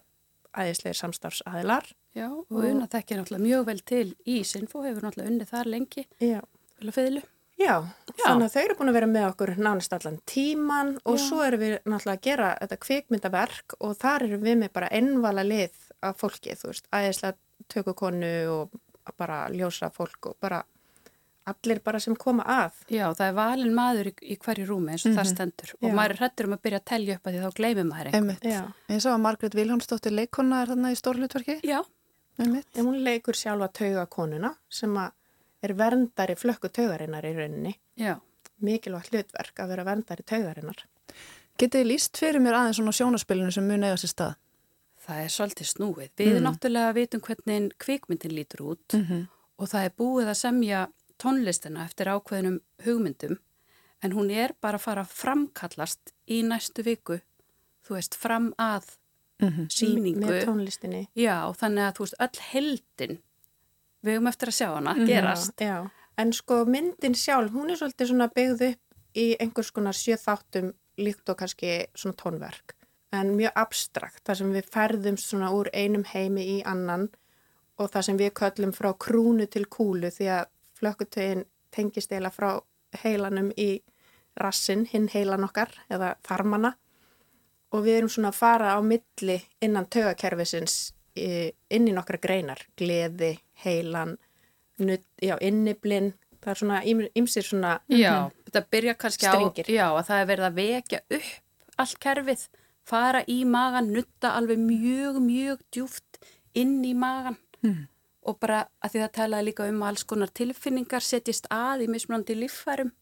J: æðislegir samstarfsaðilar.
I: Já, og Una þekkir náttúrulega mjög vel til í Sinfo, hefur náttúrulega unnið þar lengi.
J: Já.
I: Vel að fiðlu.
J: Já,
I: Já.
J: þannig að þau eru búin að vera með okkur nánast allan tíman og
I: Já.
J: svo erum við náttúrulega að gera þetta kvikmyndaverk og þar erum við með bara ennvala lið af fólki, þú veist, æðislega tökukonu og bara ljósa fólk og bara allir bara sem koma að.
I: Já, það er valin maður í, í hverju rúmi eins og það
A: Mhm.
I: stendur og
J: Já.
I: maður er hrettur um að byrja að telja upp að því þá gleymir maður.
J: Já.
A: Ég sá að Margrét Viljónsdóttir leikona er þarna í stórlutverki.
I: Já.
A: Einmitt.
J: En hún leikur sjálfa taugakonuna sem að er verndari flökku taugarinnar í rauninni.
I: Já.
J: Mikilvægt hlutverk að vera verndari taugarinnar.
A: Getið líst fyrir mér aðeins svona sjónaspilinu sem mun eiga sér stað?
I: Það er svolítið snúið. Við
A: Mm.
I: náttúrulega vitum hvernig kvikmyndin lítur út
A: Mhm.
I: og það er búið að semja tónlistina eftir ákveðnum hugmyndum en hún er bara að fara að framkallast í næstu viku, þú veist, fram að
A: Mhm.
I: síningu.
J: Með tónlistinni.
I: Já, þannig að þú veist, öll heldin, við höfum eftir að sjá hana, gerast.
J: Já, já, en sko myndin sjálf, hún er svolítið svona byggð upp í einhvers konar sjöþáttum líkt og kannski svona tónverk. En mjög abstrakt, þar sem við ferðumst svona úr einum heimi í annan og það sem við köllum frá krúnu til kúlu því að flökkutögin tengist eila frá heilanum í rassin, hinn heilan okkar eða þarmana og við erum svona að fara á milli innan tögakerfisins inn í nokkra greinar, gleði, heilan, nutt, já, inniblinn, það er svona ýmsir svona
I: Já, þetta byrja kannski
J: Strengir.
I: á, já, að það er verið að vekja upp allt kerfið, fara í magan, nutta alveg mjög, mjög djúft inn í magan
A: Hmm.
I: og bara að því það talaði líka um alls konar tilfinningar setjist að í mismunandi líffærum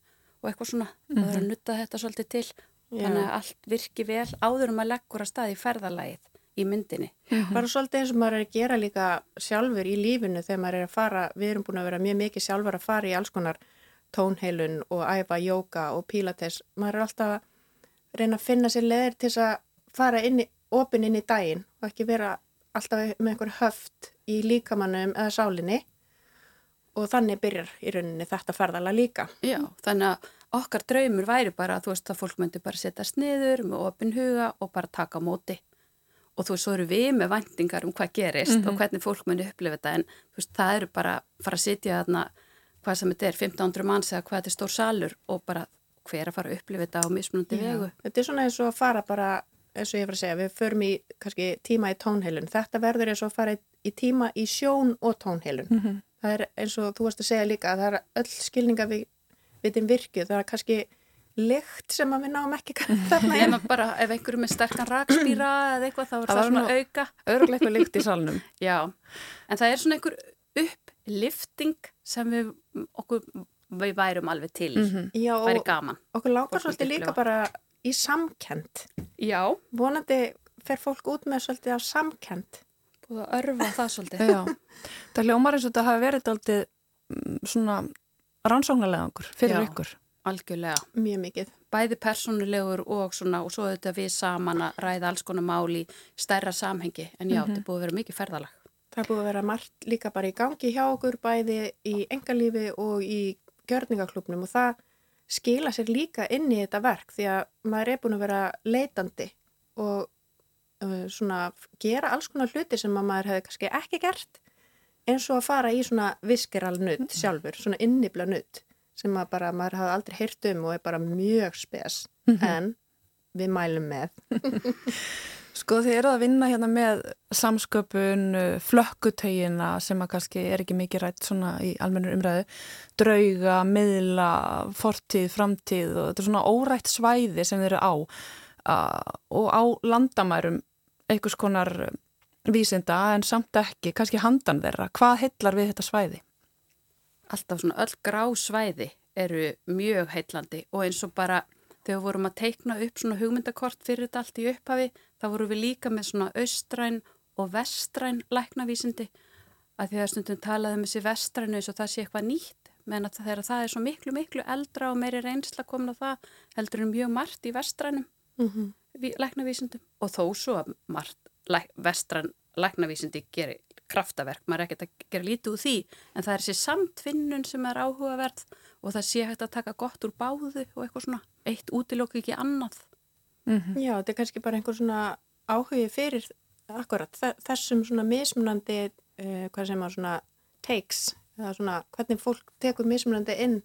I: og eitthvað svona, það er að nutta þetta svolítið til, þannig að allt virki vel áður um að leggur að stað í ferðalagið í myndinni.
J: Bara svolítið eins og maður er að gera líka sjálfur í lífinu þegar maður er að fara, við erum búin að vera mjög mikið sjálfur að fara í alls konar tónheilun og æfa jóka og pílates. Maður er alltaf að reyna að finna sér leðir til að fara inn í, opin inn í daginn og ekki vera alltaf með einhver höft í líkamannum eða sálinni og þannig byrjar í rauninni þetta ferðala líka.
I: Já, þannig að okkar draumur væri bara að þú veist að fólk myndi bara setjast niður með opin huga og bara taka á móti og þú veist, svo eru við með væntingar um hvað gerist og hvernig fólk myndi upplifa þetta en veist, það eru bara að fara að sitja þarna hvað sem þetta er, 1500 manns eða hvað þetta er stór salur og bara hver að fara að upplifa þetta á mismunandi vegu.
J: Þetta er svona eins og að fara bara, eins og ég var að segja, við förum í kannski tíma í tónheilun. Þetta verður eins og að fara í, tíma í sjón og tónheilun. Það er eins og þú varst að segja líka að það er öll skilninga við, við þeim virkju. Það er kannski lykt sem að við náum ekki þarna inn.
I: Ef, bara, ef einhverju með sterkan rakspýra eða eitthvað þá er
A: Það
I: það, svona auka.
A: Öruglega eitthvað líkt í salnum.
I: Já, en það er svona einhver upplifting sem við, okkur, við værum alveg til í.
J: Já,
I: Væri
J: og
I: gaman.
J: okkur langar svolítið líka bara í samkend.
I: Já,
J: Vonandi fer fólk út með svolítið af samkend.
I: búið að örfa það svolítið.
A: Já, það hljómar eins og þetta hafi verið aldrei svona rannsóknarlegangur fyrir
I: Já.
A: ykkur.
I: Algjörlega.
J: Mjög mikið.
I: Bæði persónulegur og svona og svo þetta við saman að ræða alls konar mál í stærra samhengi. En já, þetta er búið að vera mikið ferðalag.
J: Það búið að vera margt líka bara í gangi hjá okkur, bæði í engalífi og í gjörningaklubnum og það skila sér líka inn í þetta verk því að maður er búin að vera leitandi og uh, svona gera alls konar hluti sem að maður hefði kannski ekki gert eins og að fara í svona viskeral nutt sjálfur, svona innibla nutt sem að bara maður hafði aldrei heyrt um og er bara mjög spes en við mælum með.
A: Sko þið eru að vinna hérna með samsköpun, uh, flökkutegina sem að kannski er ekki mikið rætt svona í almennur umræðu, drauga, miðla, fortíð, framtíð og þetta er svona órætt svæði sem þið eru á uh, og á landamærum einhvers konar uh, vísinda en samt ekki, kannski handan þeirra. Hvað heillar við þetta svæði?
I: Alltaf svona öll grá svæði eru mjög heitlandi og eins og bara þegar vorum að teikna upp svona hugmyndakort fyrir þetta allt í upphafi, þá vorum við líka með svona austræn og vestræn læknavísindi. Að því að stundum talaði um þessi vestrænu eins og það sé eitthvað nýtt menn að þegar það er svo miklu, miklu eldra og meiri reynsla komin á það heldur en mjög margt í vestrænum
J: Mm
I: ví- læknavísindum. Og þó svo að margt læk, vestræn læknavísindi gerir kraftaverk, maður er ekkert að gera lítið úr því en það er þessi samtvinnun sem er áhugaverð og það sé hægt að taka gott úr báðu og eitthvað svona, eitt útilokku ekki annað.
J: Já, þetta er kannski bara einhver svona áhugi fyrir akkurat þe- þessum svona mismunandi, uh, hvað sem að svona takes, eða svona hvernig fólk tekur mismunandi inn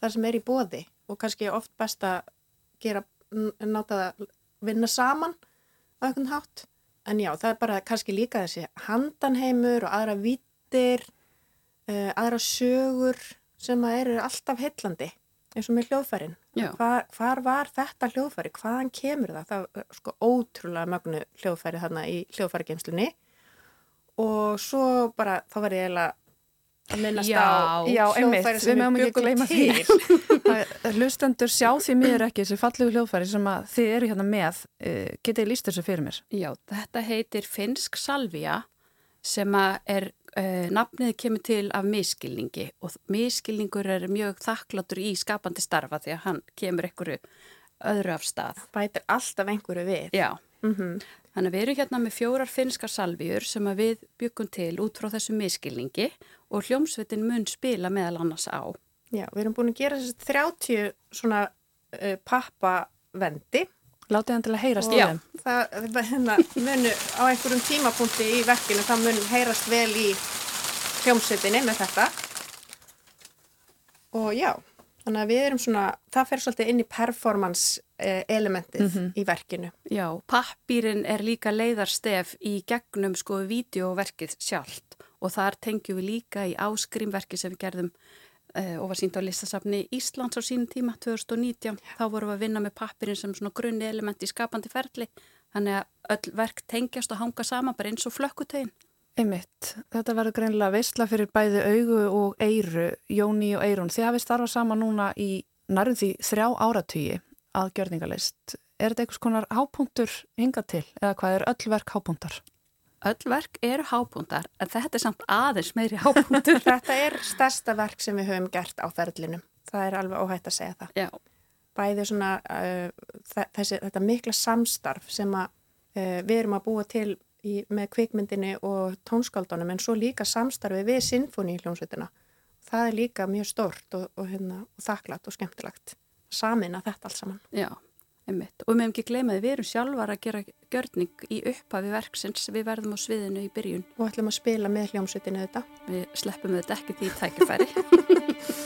J: þar sem er í bóði og kannski oft best að gera, n- náta að vinna saman á einhvern hátt. En já, það er bara kannski líka þessi handanheimur og aðra vittir, uh, aðra sögur sem að eru alltaf heillandi eins og með hljóðfærin. Hvar, hvar var þetta hljóðfæri? Hvaðan kemur það? Það er sko ótrúlega mögnu hljóðfæri þarna í hljóðfærigeimslunni og svo bara þá var ég eiginlega að minnast
I: Já,
J: á hljóðfæri
A: við
J: sem
A: mögum
J: við byggum
A: því.
J: til.
A: Hlustendur sjá því miður ekki þessi fallegu hljóðfæri sem að þið eru hérna með. Uh, Getið þið líst þessu fyrir mér?
I: Já, þetta heitir finsk salvia sem að er, uh, nafnið kemur til af miskilningi og miskilningur er mjög þakkláttur í skapandi starfa því að hann kemur einhverju öðru af stað.
J: Bætir alltaf einhverju við.
I: Já,
J: Mm
I: þannig að við erum hérna með fjórar finskar salvíur sem að við byggum til út frá þessu miskilningi og hljómsveitin mun spila meðal annars á.
J: Já, við erum búin að gera þessi 30 svona uh, pappavendi
A: Látið hann til að heyrast í
J: Já,
A: þeim.
J: það hérna, munu á einhverjum tímapunkti í verkinu það mun heyrast vel í hljómsveitinni með þetta og já þannig að við erum svona, það fer svolítið inn í performance eh, elementið í verkinu.
I: Já, pappýrin er líka leiðarstef í gegnum sko vídeoverkið sjálft og þar tengjum við líka í áskrimverki sem við gerðum uh, og var sínt á listasafni Íslands á sínum tíma 2019. Þá vorum við að vinna með pappirinn sem svona grunni element í skapandi ferli þannig að öll verk tengjast og hanga saman bara eins og flökkutegin.
A: Einmitt, þetta verður greinlega veistla fyrir bæði augu og eiru, Jóni og Eirun. Þið hafið starfað saman núna í nærðum því þrjá áratugji að gjörningalist. Er þetta einhvers konar hápunktur hingað til eða hvað er öll verk hápunktar?
I: Öll verk eru hápunktar en þetta er samt aðeins meiri hápunktur.
J: þetta er stærsta verk sem við höfum gert á ferlinum. Það er alveg óhætt að segja það.
I: Já.
J: Bæði svona uh, þessi, þetta mikla samstarf sem að, uh, við erum að búa til í, með kvikmyndinni og tónskaldunum en svo líka samstarfi við sinfóni í hljómsveitina. Það er líka mjög stort og, og, hérna, og þakklátt og skemmtilegt. Samin að þetta allt saman.
I: Já, einmitt. Og við hefum ekki gleymað, við erum sjálfar að gera gjörning í upphafi verksins. Við verðum á sviðinu í byrjun.
J: Og ætlum að spila með hljómsveitinu þetta.
I: Við sleppum þetta ekki því tækifæri.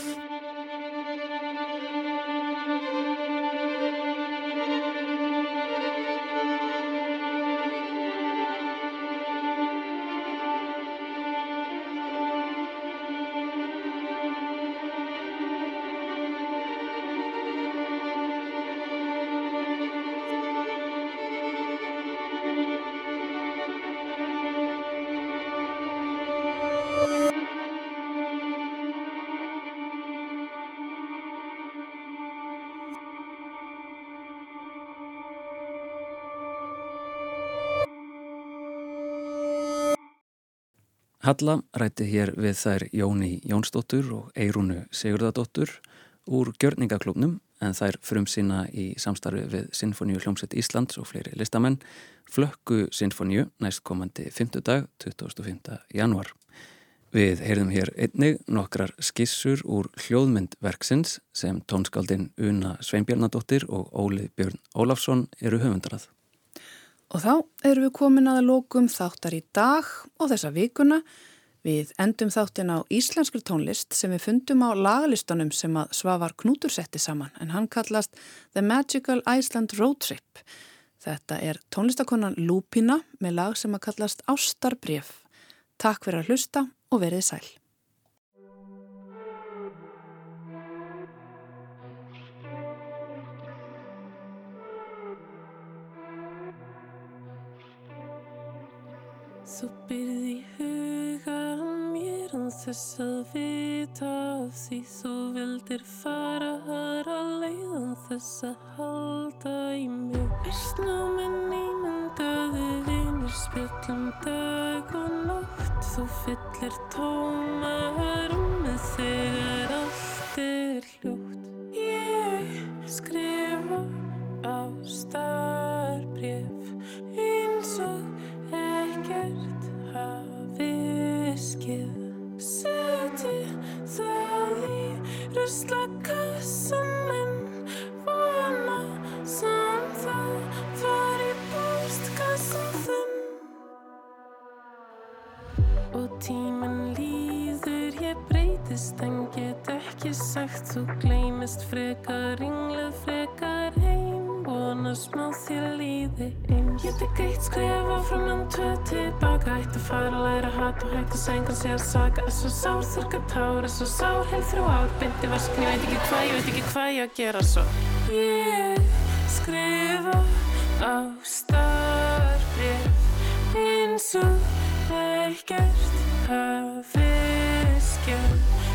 B: Halla rætti hér við þær Jóni Jónsdóttur og Eirúnu Sigurðardóttur úr gjörningaklubnum en þær frum sína í samstarfi við Sinfoníu hljómsveit Íslands og fleiri listamenn Flökku Sinfoníu næstkomandi 5. dag 25. januar. Við heyrðum hér einnig nokkrar skissur úr hljóðmyndverksins sem tónskaldin Una Sveinbjarnadóttir og Óli Björn Ólafsson eru höfundrað.
A: Og þá erum við komin að lokum þáttar í dag og þessa vikuna. Við endum þáttin á íslenskri tónlist sem við fundum á lagalistunum sem að Svavar Knútur setti saman en hann kallast The Magical Iceland Road Trip. Þetta er tónlistakonan Lúpina með lag sem að kallast Ástarbref. Takk fyrir að hlusta og verið sæl.
K: Þú byrði huga mér án þess að vita af því þú vildir fara aðra leið án þess að halda í mig. Versnáminn ímyndaði vinur spjöllum dag og nótt þú fyllir tóma rúmið þegar sagt Þú gleymist frekar ringlið frekar heim Vona smá þér líði einn Ég tek eitt skrifa frá mann tvö tilbaka Ætti að fara að læra hat og hægt að senga sig að saga Er svo sár þurka tár, er svo sár heil þrjú ár. Bindi vaskin, ég veit ekki hvað, ég veit ekki hvað ég að gera. Svo Ég skrifa á starfrið eins og ekkert hafi skjál